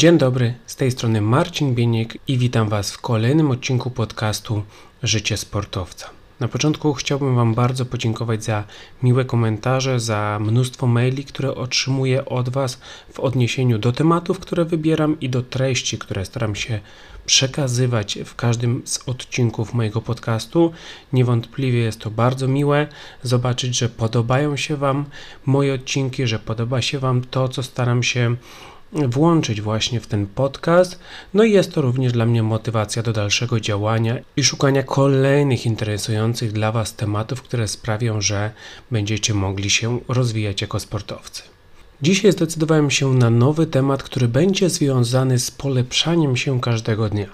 Dzień dobry, z tej strony Marcin Bieniek i witam Was w kolejnym odcinku podcastu Życie Sportowca. Na początku chciałbym Wam bardzo podziękować za miłe komentarze, za mnóstwo maili, które otrzymuję od Was w odniesieniu do tematów, które wybieram i do treści, które staram się przekazywać w każdym z odcinków mojego podcastu. Niewątpliwie jest to bardzo miłe zobaczyć, że podobają się Wam moje odcinki, że podoba się Wam to, co staram się włączyć właśnie w ten podcast. No i jest to również dla mnie motywacja do dalszego działania i szukania kolejnych interesujących dla Was tematów, które sprawią, że będziecie mogli się rozwijać jako sportowcy. Dzisiaj zdecydowałem się na nowy temat, który będzie związany z polepszaniem się każdego dnia.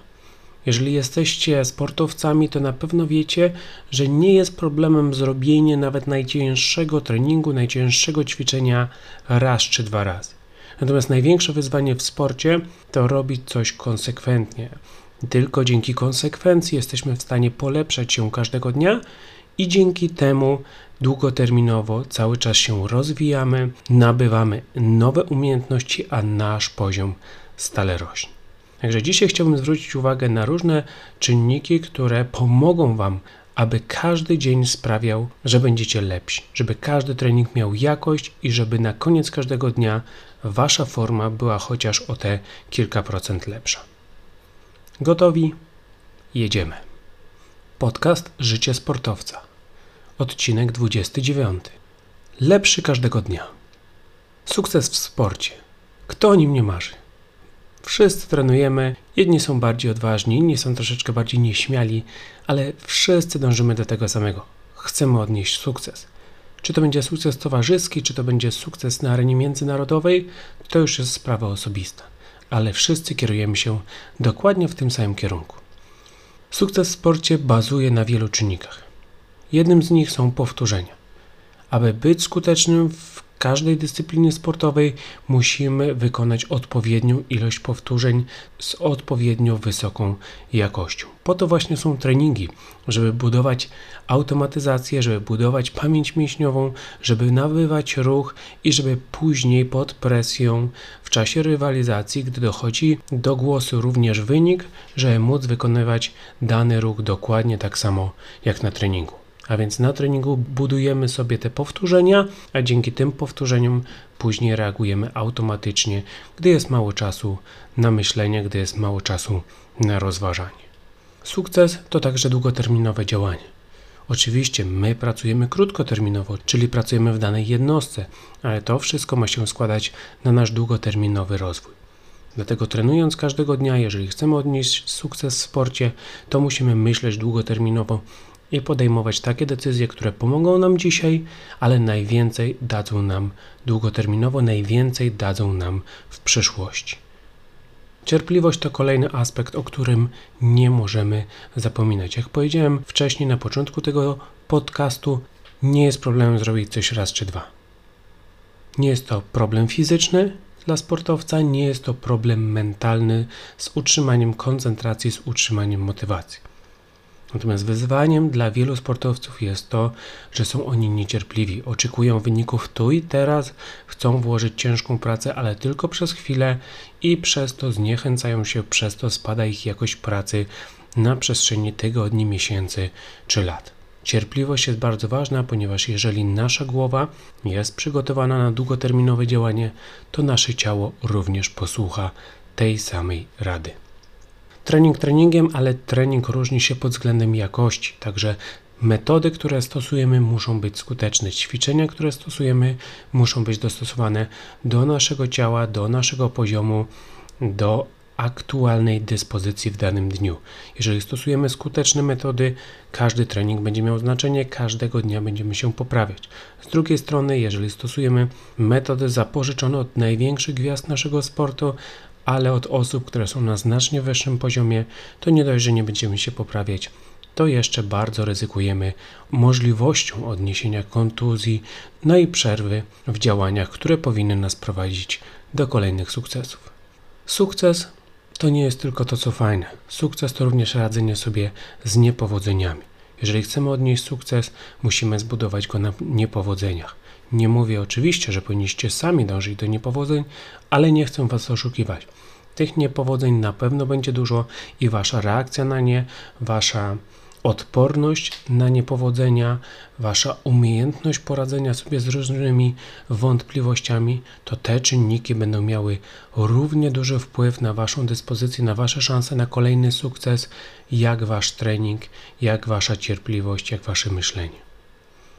Jeżeli jesteście sportowcami, to na pewno wiecie, że nie jest problemem zrobienie nawet najcięższego treningu, najcięższego ćwiczenia raz czy dwa razy. Natomiast największe wyzwanie w sporcie to robić coś konsekwentnie. Tylko dzięki konsekwencji jesteśmy w stanie polepszać się każdego dnia i dzięki temu długoterminowo cały czas się rozwijamy, nabywamy nowe umiejętności, a nasz poziom stale rośnie. Także dzisiaj chciałbym zwrócić uwagę na różne czynniki, które pomogą Wam, aby każdy dzień sprawiał, że będziecie lepsi, żeby każdy trening miał jakość i żeby na koniec każdego dnia Wasza forma była chociaż o te kilka procent lepsza. Gotowi? Jedziemy. Podcast Życie Sportowca. Odcinek 29. Lepszy każdego dnia. Sukces w sporcie. Kto o nim nie marzy? Wszyscy trenujemy, jedni są bardziej odważni, inni są troszeczkę bardziej nieśmiali, ale wszyscy dążymy do tego samego. Chcemy odnieść sukces. Czy to będzie sukces towarzyski, czy to będzie sukces na arenie międzynarodowej, to już jest sprawa osobista, ale wszyscy kierujemy się dokładnie w tym samym kierunku. Sukces w sporcie bazuje na wielu czynnikach. Jednym z nich są powtórzenia. Aby być skutecznym w każdej dyscyplinie sportowej musimy wykonać odpowiednią ilość powtórzeń z odpowiednio wysoką jakością. Po to właśnie są treningi, żeby budować automatyzację, żeby budować pamięć mięśniową, żeby nabywać ruch i żeby później pod presją w czasie rywalizacji, gdy dochodzi do głosu również wynik, żeby móc wykonywać dany ruch dokładnie tak samo jak na treningu. A więc na treningu budujemy sobie te powtórzenia, a dzięki tym powtórzeniom później reagujemy automatycznie, gdy jest mało czasu na myślenie, gdy jest mało czasu na rozważanie. Sukces to także długoterminowe działanie. Oczywiście my pracujemy krótkoterminowo, czyli pracujemy w danej jednostce, ale to wszystko ma się składać na nasz długoterminowy rozwój. Dlatego trenując każdego dnia, jeżeli chcemy odnieść sukces w sporcie, to musimy myśleć długoterminowo i podejmować takie decyzje, które pomogą nam dzisiaj, ale najwięcej dadzą nam długoterminowo, najwięcej dadzą nam w przyszłości. Cierpliwość to kolejny aspekt, o którym nie możemy zapominać. Jak powiedziałem wcześniej na początku tego podcastu, nie jest problemem zrobić coś raz czy dwa. Nie jest to problem fizyczny dla sportowca, nie jest to problem mentalny z utrzymaniem koncentracji, z utrzymaniem motywacji. Natomiast wyzwaniem dla wielu sportowców jest to, że są oni niecierpliwi, oczekują wyników tu i teraz, chcą włożyć ciężką pracę, ale tylko przez chwilę i przez to zniechęcają się, przez to spada ich jakość pracy na przestrzeni tygodni, miesięcy czy lat. Cierpliwość jest bardzo ważna, ponieważ jeżeli nasza głowa jest przygotowana na długoterminowe działanie, to nasze ciało również posłucha tej samej rady. Trening treningiem, ale trening różni się pod względem jakości, także metody, które stosujemy, muszą być skuteczne. Ćwiczenia, które stosujemy, muszą być dostosowane do naszego ciała, do naszego poziomu, do aktualnej dyspozycji w danym dniu. Jeżeli stosujemy skuteczne metody, każdy trening będzie miał znaczenie, każdego dnia będziemy się poprawiać. Z drugiej strony, jeżeli stosujemy metody zapożyczone od największych gwiazd naszego sportu, ale od osób, które są na znacznie wyższym poziomie, to nie dość, że nie będziemy się poprawiać, to jeszcze bardzo ryzykujemy możliwością odniesienia kontuzji, no i przerwy w działaniach, które powinny nas prowadzić do kolejnych sukcesów. Sukces to nie jest tylko to, co fajne. Sukces to również radzenie sobie z niepowodzeniami. Jeżeli chcemy odnieść sukces, musimy zbudować go na niepowodzeniach. Nie mówię oczywiście, że powinniście sami dążyć do niepowodzeń, ale nie chcę Was oszukiwać. Tych niepowodzeń na pewno będzie dużo i wasza reakcja na nie, wasza odporność na niepowodzenia, wasza umiejętność poradzenia sobie z różnymi wątpliwościami, to te czynniki będą miały równie duży wpływ na waszą dyspozycję, na wasze szanse na kolejny sukces, jak wasz trening, jak wasza cierpliwość, jak wasze myślenie.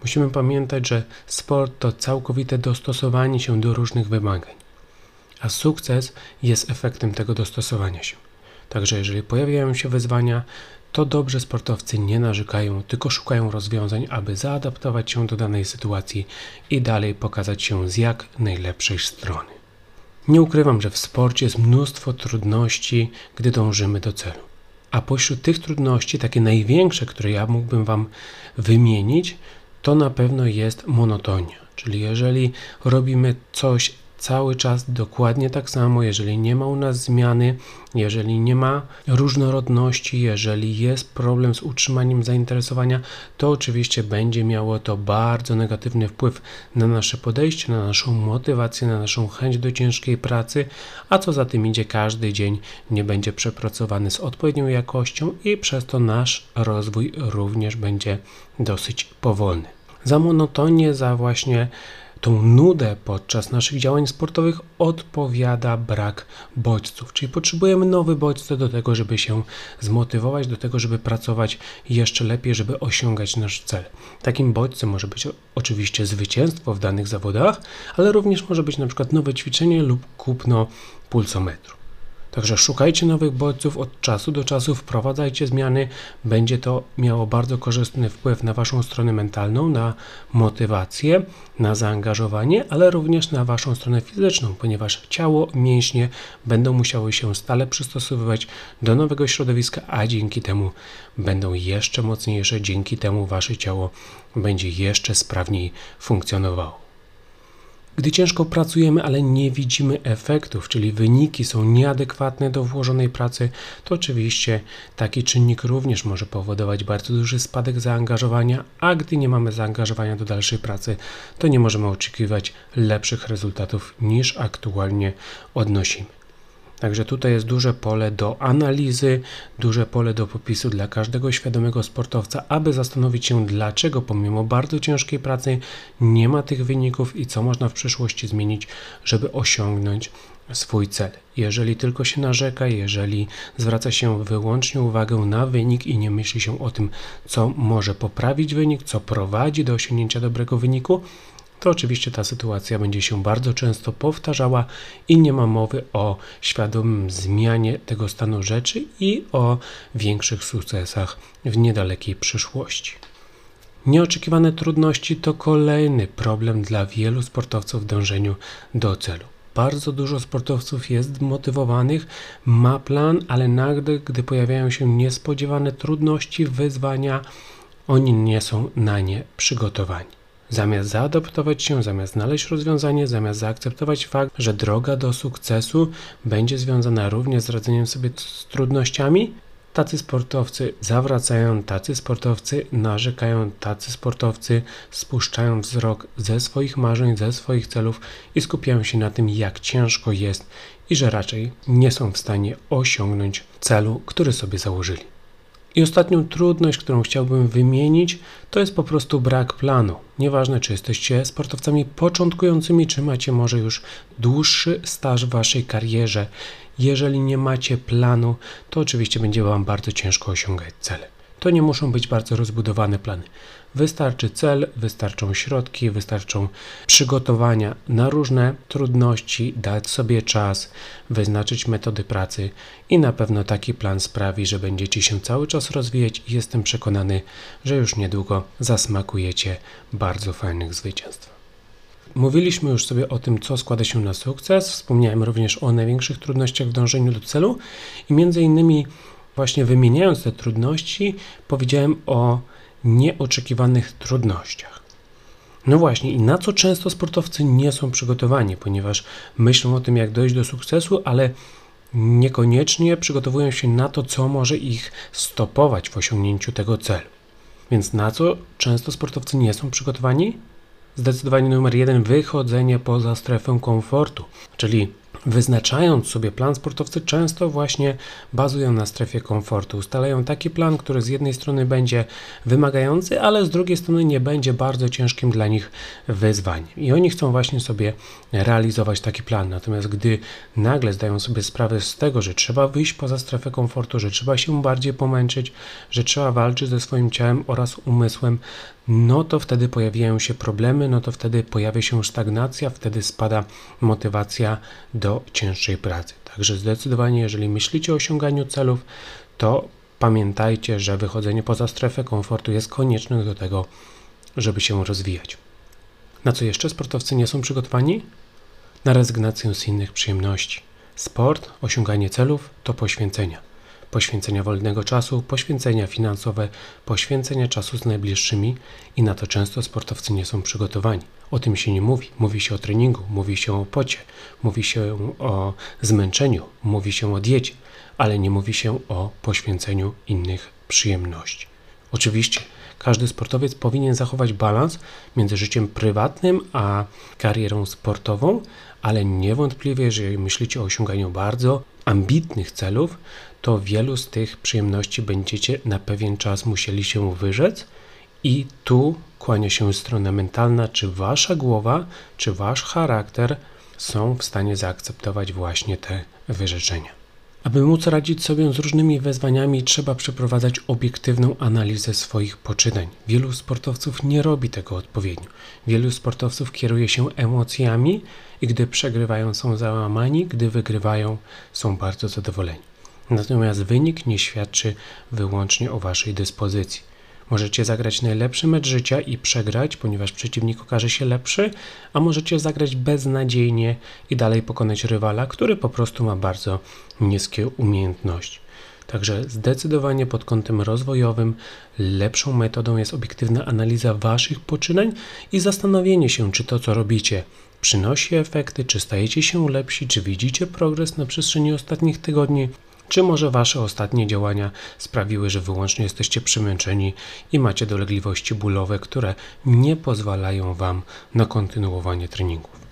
Musimy pamiętać, że sport to całkowite dostosowanie się do różnych wymagań, a sukces jest efektem tego dostosowania się. Także jeżeli pojawiają się wyzwania, to dobrze sportowcy nie narzekają, tylko szukają rozwiązań, aby zaadaptować się do danej sytuacji i dalej pokazać się z jak najlepszej strony. Nie ukrywam, że w sporcie jest mnóstwo trudności, gdy dążymy do celu. A pośród tych trudności, takie największe, które ja mógłbym Wam wymienić, to na pewno jest monotonia. Czyli jeżeli robimy coś cały czas dokładnie tak samo, jeżeli nie ma u nas zmiany, jeżeli nie ma różnorodności, jeżeli jest problem z utrzymaniem zainteresowania, to oczywiście będzie miało to bardzo negatywny wpływ na nasze podejście, na naszą motywację, na naszą chęć do ciężkiej pracy, a co za tym idzie, każdy dzień nie będzie przepracowany z odpowiednią jakością i przez to nasz rozwój również będzie dosyć powolny. Za monotonię, za właśnie tą nudę podczas naszych działań sportowych odpowiada brak bodźców, czyli potrzebujemy nowe bodźce do tego, żeby się zmotywować, do tego, żeby pracować jeszcze lepiej, żeby osiągać nasz cel. Takim bodźcem może być oczywiście zwycięstwo w danych zawodach, ale również może być na przykład nowe ćwiczenie lub kupno pulsometru. Także szukajcie nowych bodźców od czasu do czasu, wprowadzajcie zmiany. Będzie to miało bardzo korzystny wpływ na Waszą stronę mentalną, na motywację, na zaangażowanie, ale również na Waszą stronę fizyczną, ponieważ ciało, mięśnie będą musiały się stale przystosowywać do nowego środowiska, a dzięki temu będą jeszcze mocniejsze, dzięki temu Wasze ciało będzie jeszcze sprawniej funkcjonowało. Gdy ciężko pracujemy, ale nie widzimy efektów, czyli wyniki są nieadekwatne do włożonej pracy, to oczywiście taki czynnik również może powodować bardzo duży spadek zaangażowania, a gdy nie mamy zaangażowania do dalszej pracy, to nie możemy oczekiwać lepszych rezultatów niż aktualnie odnosimy. Także tutaj jest duże pole do analizy, duże pole do popisu dla każdego świadomego sportowca, aby zastanowić się, dlaczego pomimo bardzo ciężkiej pracy nie ma tych wyników i co można w przyszłości zmienić, żeby osiągnąć swój cel. Jeżeli tylko się narzeka, jeżeli zwraca się wyłącznie uwagę na wynik i nie myśli się o tym, co może poprawić wynik, co prowadzi do osiągnięcia dobrego wyniku, to oczywiście ta sytuacja będzie się bardzo często powtarzała i nie ma mowy o świadomym zmianie tego stanu rzeczy i o większych sukcesach w niedalekiej przyszłości. Nieoczekiwane trudności to kolejny problem dla wielu sportowców w dążeniu do celu. Bardzo dużo sportowców jest zmotywowanych, ma plan, ale nagle, gdy pojawiają się niespodziewane trudności, wyzwania, oni nie są na nie przygotowani. Zamiast zaadaptować się, zamiast znaleźć rozwiązanie, zamiast zaakceptować fakt, że droga do sukcesu będzie związana również z radzeniem sobie z trudnościami, tacy sportowcy zawracają, tacy sportowcy narzekają, tacy sportowcy spuszczają wzrok ze swoich marzeń, ze swoich celów i skupiają się na tym, jak ciężko jest i że raczej nie są w stanie osiągnąć celu, który sobie założyli. I ostatnią trudność, którą chciałbym wymienić, to jest po prostu brak planu. Nieważne, czy jesteście sportowcami początkującymi, czy macie może już dłuższy staż w waszej karierze. Jeżeli nie macie planu, to oczywiście będzie Wam bardzo ciężko osiągać cele. To nie muszą być bardzo rozbudowane plany. Wystarczy cel, wystarczą środki, wystarczą przygotowania na różne trudności, dać sobie czas, wyznaczyć metody pracy i na pewno taki plan sprawi, że będziecie się cały czas rozwijać i jestem przekonany, że już niedługo zasmakujecie bardzo fajnych zwycięstw. Mówiliśmy już sobie o tym, co składa się na sukces. Wspomniałem również o największych trudnościach w dążeniu do celu i między innymi właśnie wymieniając te trudności, powiedziałem o nieoczekiwanych trudnościach. No właśnie, i na co często sportowcy nie są przygotowani, ponieważ myślą o tym, jak dojść do sukcesu, ale niekoniecznie przygotowują się na to, co może ich stopować w osiągnięciu tego celu. Więc na co często sportowcy nie są przygotowani? Zdecydowanie numer jeden wychodzenie poza strefę komfortu, czyli wyznaczając sobie plan sportowcy, często właśnie bazują na strefie komfortu. Ustalają taki plan, który z jednej strony będzie wymagający, ale z drugiej strony nie będzie bardzo ciężkim dla nich wyzwaniem. I oni chcą właśnie sobie realizować taki plan. Natomiast gdy nagle zdają sobie sprawę z tego, że trzeba wyjść poza strefę komfortu, że trzeba się bardziej pomęczyć, że trzeba walczyć ze swoim ciałem oraz umysłem, no to wtedy pojawiają się problemy, no to wtedy pojawia się stagnacja, wtedy spada motywacja do cięższej pracy. Także zdecydowanie, jeżeli myślicie o osiąganiu celów, to pamiętajcie, że wychodzenie poza strefę komfortu jest konieczne do tego, żeby się rozwijać. Na co jeszcze sportowcy nie są przygotowani? Na rezygnację z innych przyjemności. Sport, osiąganie celów to poświęcenia poświęcenia wolnego czasu, poświęcenia finansowe, poświęcenia czasu z najbliższymi i na to często sportowcy nie są przygotowani. O tym się nie mówi. Mówi się o treningu, mówi się o pocie, mówi się o zmęczeniu, mówi się o diecie, ale nie mówi się o poświęceniu innych przyjemności. Oczywiście każdy sportowiec powinien zachować balans między życiem prywatnym a karierą sportową, ale niewątpliwie, jeżeli myślicie o osiąganiu bardzo ambitnych celów, to wielu z tych przyjemności będziecie na pewien czas musieli się wyrzec i tu kłania się strona mentalna, czy wasza głowa, czy wasz charakter są w stanie zaakceptować właśnie te wyrzeczenia. Aby móc radzić sobie z różnymi wyzwaniami, trzeba przeprowadzać obiektywną analizę swoich poczynań. Wielu sportowców nie robi tego odpowiednio. Wielu sportowców kieruje się emocjami i gdy przegrywają są załamani, gdy wygrywają są bardzo zadowoleni. Natomiast wynik nie świadczy wyłącznie o waszej dyspozycji. Możecie zagrać najlepszy mecz życia i przegrać, ponieważ przeciwnik okaże się lepszy, a możecie zagrać beznadziejnie i dalej pokonać rywala, który po prostu ma bardzo niskie umiejętności. Także zdecydowanie pod kątem rozwojowym lepszą metodą jest obiektywna analiza waszych poczynań i zastanowienie się, czy to, co robicie, przynosi efekty, czy stajecie się lepsi, czy widzicie progres na przestrzeni ostatnich tygodni, czy może wasze ostatnie działania sprawiły, że wyłącznie jesteście przemęczeni i macie dolegliwości bólowe, które nie pozwalają wam na kontynuowanie treningów?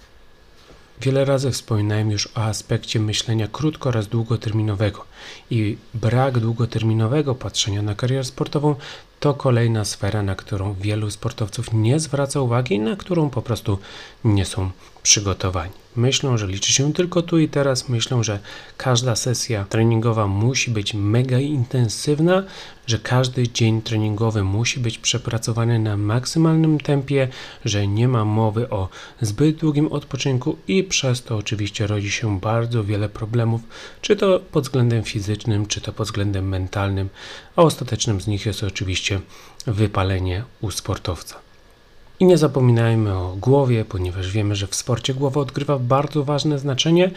Wiele razy wspominałem już o aspekcie myślenia krótko oraz długoterminowego i brak długoterminowego patrzenia na karierę sportową to kolejna sfera, na którą wielu sportowców nie zwraca uwagi i na którą po prostu nie są przygotowani. Myślą, że liczy się tylko tu i teraz, myślą, że każda sesja treningowa musi być mega intensywna, że każdy dzień treningowy musi być przepracowany na maksymalnym tempie, że nie ma mowy o zbyt długim odpoczynku i przez to oczywiście rodzi się bardzo wiele problemów, czy to pod względem fizycznym, czy to pod względem mentalnym, a ostatecznym z nich jest oczywiście wypalenie u sportowca. I nie zapominajmy o głowie, ponieważ wiemy, że w sporcie głowa odgrywa bardzo ważne znaczenie.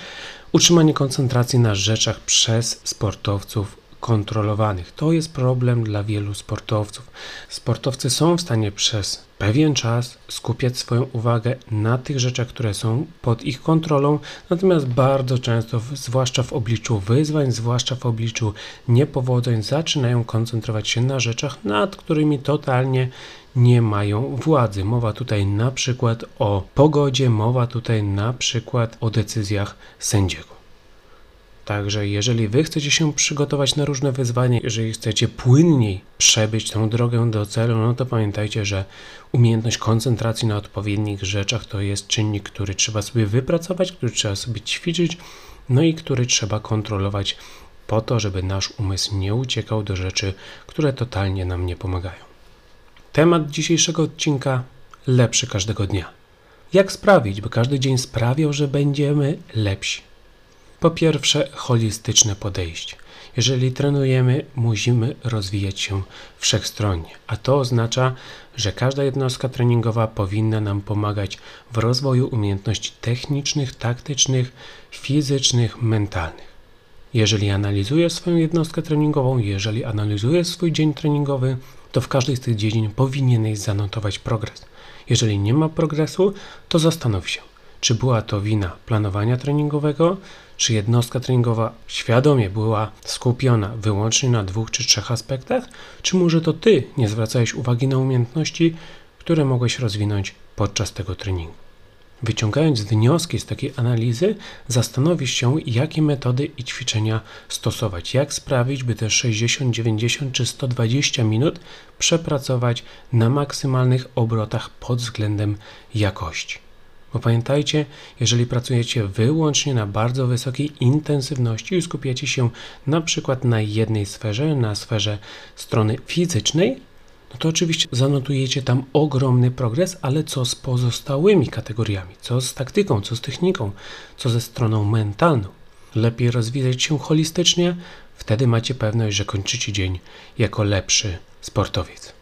Utrzymanie koncentracji na rzeczach przez sportowców kontrolowanych. To jest problem dla wielu sportowców. Sportowcy są w stanie przez pewien czas skupiać swoją uwagę na tych rzeczach, które są pod ich kontrolą, natomiast bardzo często, zwłaszcza w obliczu wyzwań, zwłaszcza w obliczu niepowodzeń, zaczynają koncentrować się na rzeczach, nad którymi totalnie nie mają władzy. Mowa tutaj na przykład o pogodzie, mowa tutaj na przykład o decyzjach sędziego. Także jeżeli Wy chcecie się przygotować na różne wyzwania, jeżeli chcecie płynniej przebyć tę drogę do celu, no to pamiętajcie, że umiejętność koncentracji na odpowiednich rzeczach to jest czynnik, który trzeba sobie wypracować, który trzeba sobie ćwiczyć, no i który trzeba kontrolować po to, żeby nasz umysł nie uciekał do rzeczy, które totalnie nam nie pomagają. Temat dzisiejszego odcinka lepszy każdego dnia. Jak sprawić, by każdy dzień sprawiał, że będziemy lepsi? Po pierwsze, holistyczne podejście. Jeżeli trenujemy, musimy rozwijać się wszechstronnie, a to oznacza, że każda jednostka treningowa powinna nam pomagać w rozwoju umiejętności technicznych, taktycznych, fizycznych, mentalnych. Jeżeli analizuję swoją jednostkę treningową, jeżeli analizuję swój dzień treningowy, to w każdej z tych dziedzin powinieneś zanotować progres. Jeżeli nie ma progresu, to zastanów się, czy była to wina planowania treningowego, czy jednostka treningowa świadomie była skupiona wyłącznie na dwóch czy trzech aspektach, czy może to ty nie zwracałeś uwagi na umiejętności, które mogłeś rozwinąć podczas tego treningu. Wyciągając wnioski z takiej analizy, zastanowisz się, jakie metody i ćwiczenia stosować, jak sprawić, by te 60, 90 czy 120 minut przepracować na maksymalnych obrotach pod względem jakości. Bo pamiętajcie, jeżeli pracujecie wyłącznie na bardzo wysokiej intensywności i skupiacie się na przykład na jednej sferze, na sferze strony fizycznej, no to oczywiście zanotujecie tam ogromny progres, ale co z pozostałymi kategoriami? Co z taktyką, co z techniką, co ze stroną mentalną? Lepiej rozwijać się holistycznie, wtedy macie pewność, że kończycie dzień jako lepszy sportowiec.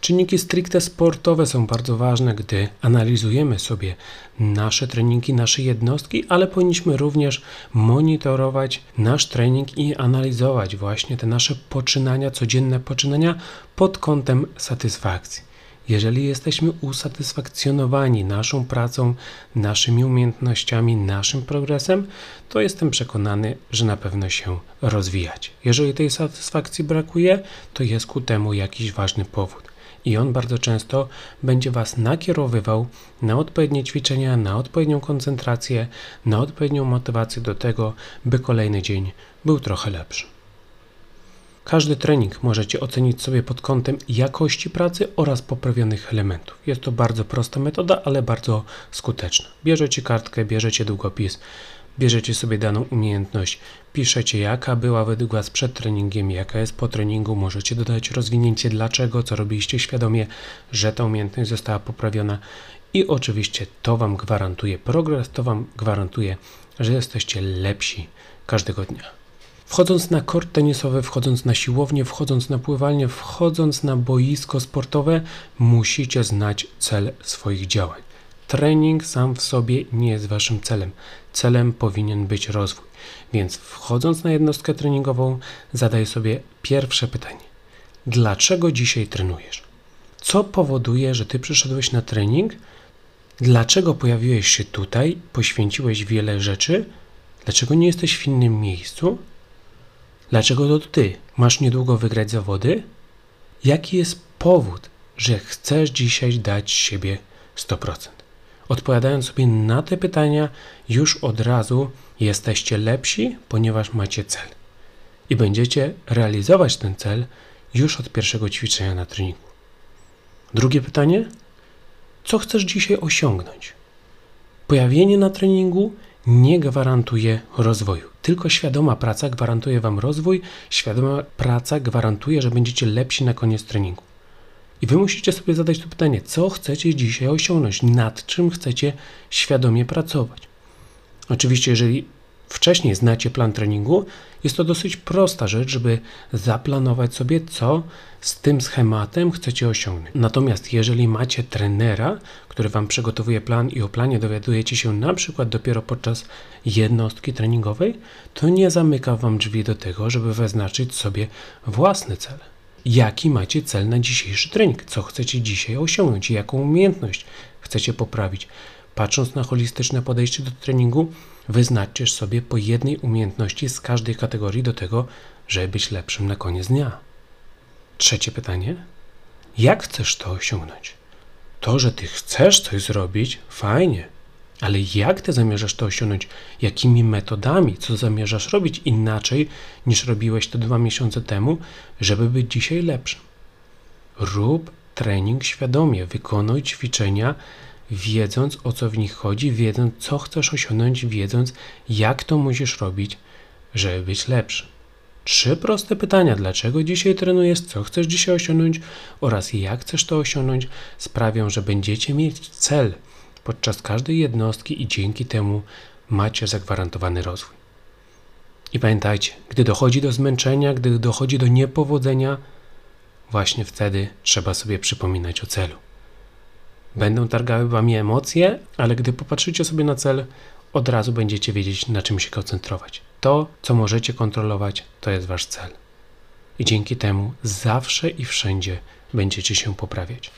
Czynniki stricte sportowe są bardzo ważne, gdy analizujemy sobie nasze treningi, nasze jednostki, ale powinniśmy również monitorować nasz trening i analizować właśnie te nasze poczynania, codzienne poczynania pod kątem satysfakcji. Jeżeli jesteśmy usatysfakcjonowani naszą pracą, naszymi umiejętnościami, naszym progresem, to jestem przekonany, że na pewno się rozwijać. Jeżeli tej satysfakcji brakuje, to jest ku temu jakiś ważny powód i on bardzo często będzie Was nakierowywał na odpowiednie ćwiczenia, na odpowiednią koncentrację, na odpowiednią motywację do tego, by kolejny dzień był trochę lepszy. Każdy trening możecie ocenić sobie pod kątem jakości pracy oraz poprawionych elementów. Jest to bardzo prosta metoda, ale bardzo skuteczna. Bierzecie kartkę, bierzecie długopis, bierzecie sobie daną umiejętność, piszecie jaka była według Was przed treningiem, jaka jest po treningu, możecie dodać rozwinięcie dlaczego, co robiliście świadomie, że ta umiejętność została poprawiona i oczywiście to Wam gwarantuje progres, to Wam gwarantuje, że jesteście lepsi każdego dnia. Wchodząc na kort tenisowy, wchodząc na siłownię, wchodząc na pływalnię, wchodząc na boisko sportowe, musicie znać cel swoich działań. Trening sam w sobie nie jest waszym celem. Celem powinien być rozwój. Więc wchodząc na jednostkę treningową, zadaj sobie pierwsze pytanie: dlaczego dzisiaj trenujesz? Co powoduje, że ty przyszedłeś na trening? Dlaczego pojawiłeś się tutaj? Poświęciłeś wiele rzeczy? Dlaczego nie jesteś w innym miejscu? Dlaczego to ty masz niedługo wygrać zawody? Jaki jest powód, że chcesz dzisiaj dać siebie 100%? Odpowiadając sobie na te pytania, już od razu jesteście lepsi, ponieważ macie cel. I będziecie realizować ten cel już od pierwszego ćwiczenia na treningu. Drugie pytanie: co chcesz dzisiaj osiągnąć? Pojawienie na treningu nie gwarantuje rozwoju. Tylko świadoma praca gwarantuje Wam rozwój, świadoma praca gwarantuje, że będziecie lepsi na koniec treningu. I wy musicie sobie zadać to pytanie, co chcecie dzisiaj osiągnąć, nad czym chcecie świadomie pracować. Oczywiście, jeżeli wcześniej znacie plan treningu, jest to dosyć prosta rzecz, żeby zaplanować sobie, co z tym schematem chcecie osiągnąć. Natomiast jeżeli macie trenera, który Wam przygotowuje plan i o planie dowiadujecie się na przykład dopiero podczas jednostki treningowej, to nie zamyka Wam drzwi do tego, żeby wyznaczyć sobie własne cele jaki macie cel na dzisiejszy trening, co chcecie dzisiaj osiągnąć, jaką umiejętność chcecie poprawić. Patrząc na holistyczne podejście do treningu, wyznaczcie sobie po jednej umiejętności z każdej kategorii do tego, żeby być lepszym na koniec dnia. Trzecie pytanie: jak chcesz to osiągnąć? To, że ty chcesz coś zrobić, fajnie, ale jak ty zamierzasz to osiągnąć? Jakimi metodami? Co zamierzasz robić inaczej niż robiłeś to dwa miesiące temu, żeby być dzisiaj lepszym? Rób trening świadomie, wykonuj ćwiczenia, wiedząc o co w nich chodzi, wiedząc co chcesz osiągnąć, wiedząc jak to musisz robić, żeby być lepszy. Trzy proste pytania: dlaczego dzisiaj trenujesz, co chcesz dzisiaj osiągnąć oraz jak chcesz to osiągnąć, sprawią, że będziecie mieć cel podczas każdej jednostki i dzięki temu macie zagwarantowany rozwój. I pamiętajcie, gdy dochodzi do zmęczenia, gdy dochodzi do niepowodzenia, właśnie wtedy trzeba sobie przypominać o celu. Będą targały wami emocje, ale gdy popatrzycie sobie na cel, od razu będziecie wiedzieć, na czym się koncentrować. To, co możecie kontrolować, to jest wasz cel. I dzięki temu zawsze i wszędzie będziecie się poprawiać.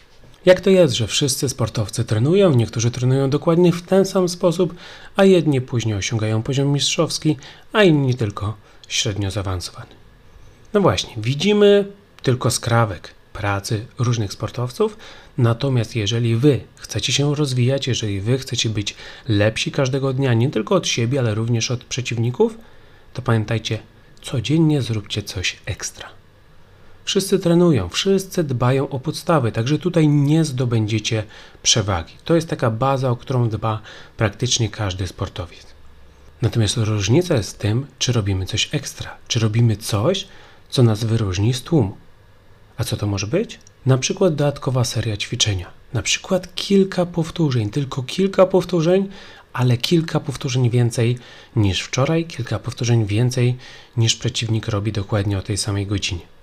Jak to jest, że wszyscy sportowcy trenują, niektórzy trenują dokładnie w ten sam sposób, a jedni później osiągają poziom mistrzowski, a inni tylko średnio zaawansowany? No właśnie, widzimy tylko skrawek. pracy różnych sportowców. Natomiast jeżeli wy chcecie się rozwijać, jeżeli wy chcecie być lepsi każdego dnia, nie tylko od siebie, ale również od przeciwników, to pamiętajcie, codziennie zróbcie coś ekstra. Wszyscy trenują, wszyscy dbają o podstawy, także tutaj nie zdobędziecie przewagi. To jest taka baza, o którą dba praktycznie każdy sportowiec. Natomiast różnica jest w tym, czy robimy coś ekstra, czy robimy coś, co nas wyróżni z tłumu. A co to może być? Na przykład dodatkowa seria ćwiczenia, na przykład kilka powtórzeń, tylko kilka powtórzeń, ale kilka powtórzeń więcej niż wczoraj, kilka powtórzeń więcej niż przeciwnik robi dokładnie o tej samej godzinie.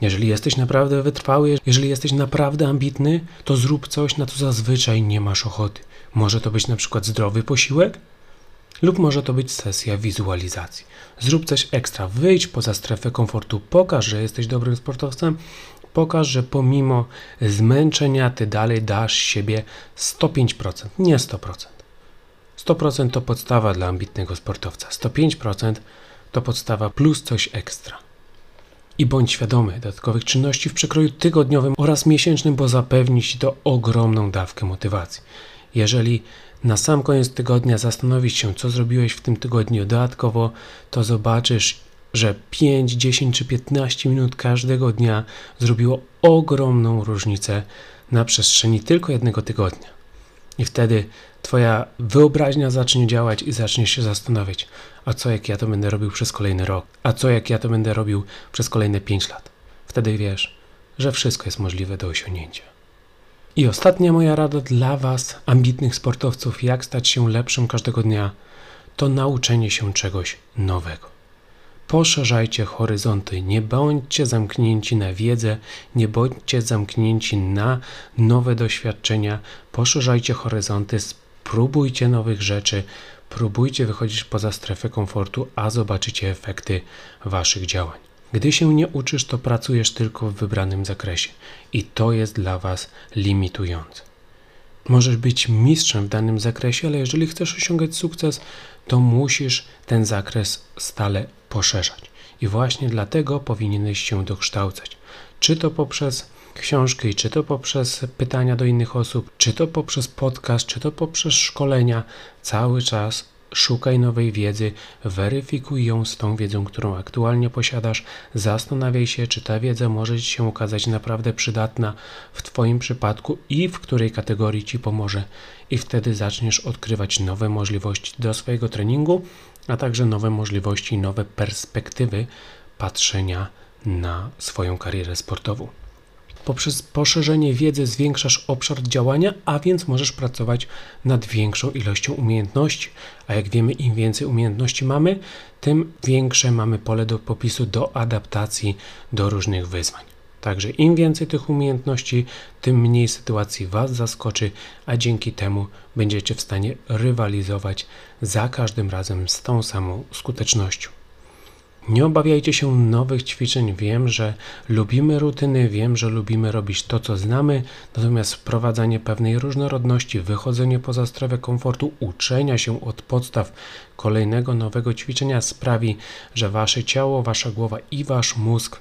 Jeżeli jesteś naprawdę wytrwały, jeżeli jesteś naprawdę ambitny, to zrób coś, na co zazwyczaj nie masz ochoty. Może to być na przykład zdrowy posiłek, lub może to być sesja wizualizacji. Zrób coś ekstra, wyjdź poza strefę komfortu, pokaż, że jesteś dobrym sportowcem, pokaż, że pomimo zmęczenia ty dalej dasz siebie 105%, nie 100%. 100% to podstawa dla ambitnego sportowca, 105% to podstawa plus coś ekstra. I bądź świadomy dodatkowych czynności w przekroju tygodniowym oraz miesięcznym, bo zapewni Ci to ogromną dawkę motywacji. Jeżeli na sam koniec tygodnia zastanowić się, co zrobiłeś w tym tygodniu dodatkowo, to zobaczysz, że 5, 10 czy 15 minut każdego dnia zrobiło ogromną różnicę na przestrzeni tylko jednego tygodnia. I wtedy Twoja wyobraźnia zacznie działać i zaczniesz się zastanawiać, a co jak ja to będę robił przez kolejny rok, a co jak ja to będę robił przez kolejne 5 lat. Wtedy wiesz, że wszystko jest możliwe do osiągnięcia. I ostatnia moja rada dla Was, ambitnych sportowców, jak stać się lepszym każdego dnia, to nauczenie się czegoś nowego. Poszerzajcie horyzonty, nie bądźcie zamknięci na wiedzę, nie bądźcie zamknięci na nowe doświadczenia, poszerzajcie horyzonty, spróbujcie nowych rzeczy, próbujcie wychodzić poza strefę komfortu, a zobaczycie efekty Waszych działań. Gdy się nie uczysz, to pracujesz tylko w wybranym zakresie i to jest dla Was limitujące. Możesz być mistrzem w danym zakresie, ale jeżeli chcesz osiągać sukces, to musisz ten zakres stale poszerzać. I właśnie dlatego powinieneś się dokształcać. Czy to poprzez książki, czy to poprzez pytania do innych osób, czy to poprzez podcast, czy to poprzez szkolenia, cały czas Szukaj nowej wiedzy, weryfikuj ją z tą wiedzą, którą aktualnie posiadasz, zastanawiaj się, czy ta wiedza może Ci się okazać naprawdę przydatna w Twoim przypadku i w której kategorii Ci pomoże, i wtedy zaczniesz odkrywać nowe możliwości do swojego treningu, a także nowe możliwości, nowe perspektywy patrzenia na swoją karierę sportową. Poprzez poszerzenie wiedzy zwiększasz obszar działania, a więc możesz pracować nad większą ilością umiejętności. A jak wiemy, im więcej umiejętności mamy, tym większe mamy pole do popisu do adaptacji do różnych wyzwań. Także im więcej tych umiejętności, tym mniej sytuacji Was zaskoczy, a dzięki temu będziecie w stanie rywalizować za każdym razem z tą samą skutecznością. Nie obawiajcie się nowych ćwiczeń. Wiem, że lubimy rutyny, wiem, że lubimy robić to, co znamy, natomiast wprowadzanie pewnej różnorodności, wychodzenie poza strefę komfortu, uczenia się od podstaw kolejnego nowego ćwiczenia sprawi, że wasze ciało, wasza głowa i wasz mózg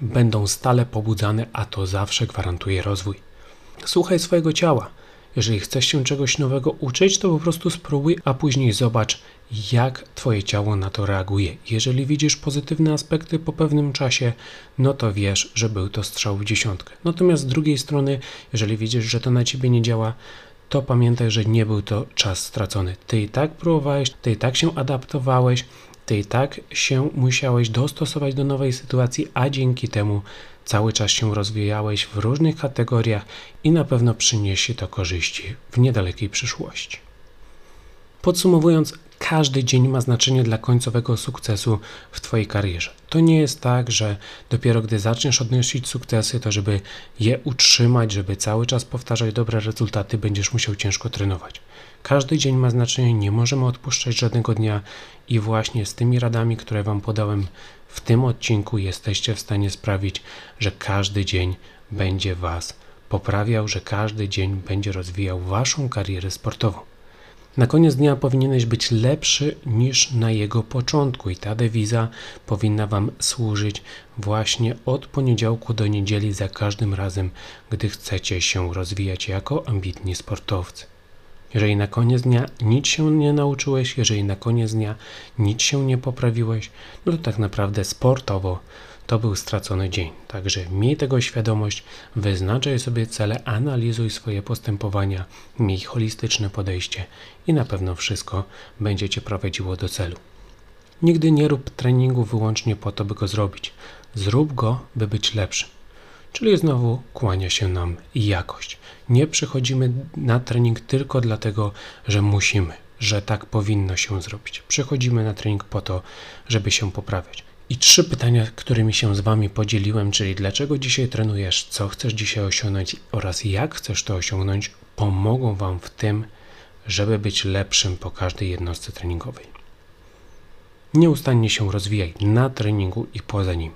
będą stale pobudzane, a to zawsze gwarantuje rozwój. Słuchaj swojego ciała. Jeżeli chcesz się czegoś nowego uczyć, to po prostu spróbuj, a później zobacz, jak Twoje ciało na to reaguje. Jeżeli widzisz pozytywne aspekty po pewnym czasie, no to wiesz, że był to strzał w dziesiątkę. Natomiast z drugiej strony, jeżeli widzisz, że to na Ciebie nie działa, to pamiętaj, że nie był to czas stracony. Ty i tak próbowałeś, ty i tak się adaptowałeś, ty i tak się musiałeś dostosować do nowej sytuacji, a dzięki temu cały czas się rozwijałeś w różnych kategoriach i na pewno przyniesie to korzyści w niedalekiej przyszłości. Podsumowując, każdy dzień ma znaczenie dla końcowego sukcesu w Twojej karierze. To nie jest tak, że dopiero gdy zaczniesz odnosić sukcesy, to żeby je utrzymać, żeby cały czas powtarzać dobre rezultaty, będziesz musiał ciężko trenować. Każdy dzień ma znaczenie, nie możemy odpuszczać żadnego dnia i właśnie z tymi radami, które Wam podałem w tym odcinku, jesteście w stanie sprawić, że każdy dzień będzie Was poprawiał, że każdy dzień będzie rozwijał Waszą karierę sportową. Na koniec dnia powinieneś być lepszy niż na jego początku, i ta dewiza powinna Wam służyć właśnie od poniedziałku do niedzieli za każdym razem, gdy chcecie się rozwijać jako ambitni sportowcy. Jeżeli na koniec dnia nic się nie nauczyłeś, jeżeli na koniec dnia nic się nie poprawiłeś, no to tak naprawdę sportowo to był stracony dzień. Także miej tego świadomość, wyznaczaj sobie cele, analizuj swoje postępowania, miej holistyczne podejście i na pewno wszystko będzie Cię prowadziło do celu. Nigdy nie rób treningu wyłącznie po to, by go zrobić. Zrób go, by być lepszym. Czyli znowu kłania się nam jakość. Nie przychodzimy na trening tylko dlatego, że musimy, że tak powinno się zrobić. Przychodzimy na trening po to, żeby się poprawiać. I trzy pytania, którymi się z Wami podzieliłem, czyli dlaczego dzisiaj trenujesz, co chcesz dzisiaj osiągnąć oraz jak chcesz to osiągnąć, pomogą Wam w tym, żeby być lepszym po każdej jednostce treningowej. Nieustannie się rozwijaj na treningu i poza nim.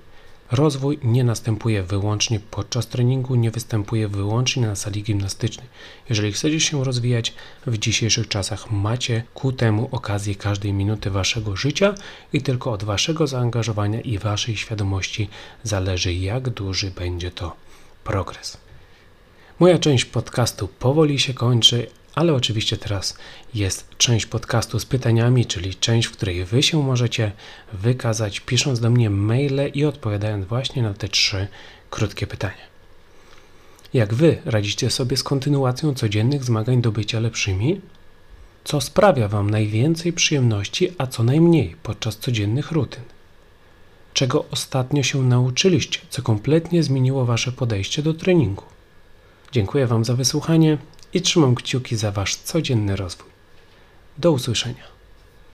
Rozwój nie następuje wyłącznie podczas treningu, nie występuje wyłącznie na sali gimnastycznej. Jeżeli chcecie się rozwijać w dzisiejszych czasach, macie ku temu okazję każdej minuty waszego życia i tylko od waszego zaangażowania i waszej świadomości zależy, jak duży będzie to progres. Moja część podcastu powoli się kończy, ale oczywiście teraz jest część podcastu z pytaniami, czyli część, w której Wy się możecie wykazać, pisząc do mnie maile i odpowiadając właśnie na te trzy krótkie pytania. Jak Wy radzicie sobie z kontynuacją codziennych zmagań do bycia lepszymi? Co sprawia Wam najwięcej przyjemności, a co najmniej podczas codziennych rutyn? Czego ostatnio się nauczyliście, co kompletnie zmieniło Wasze podejście do treningu? Dziękuję Wam za wysłuchanie i trzymam kciuki za Wasz codzienny rozwój. Do usłyszenia.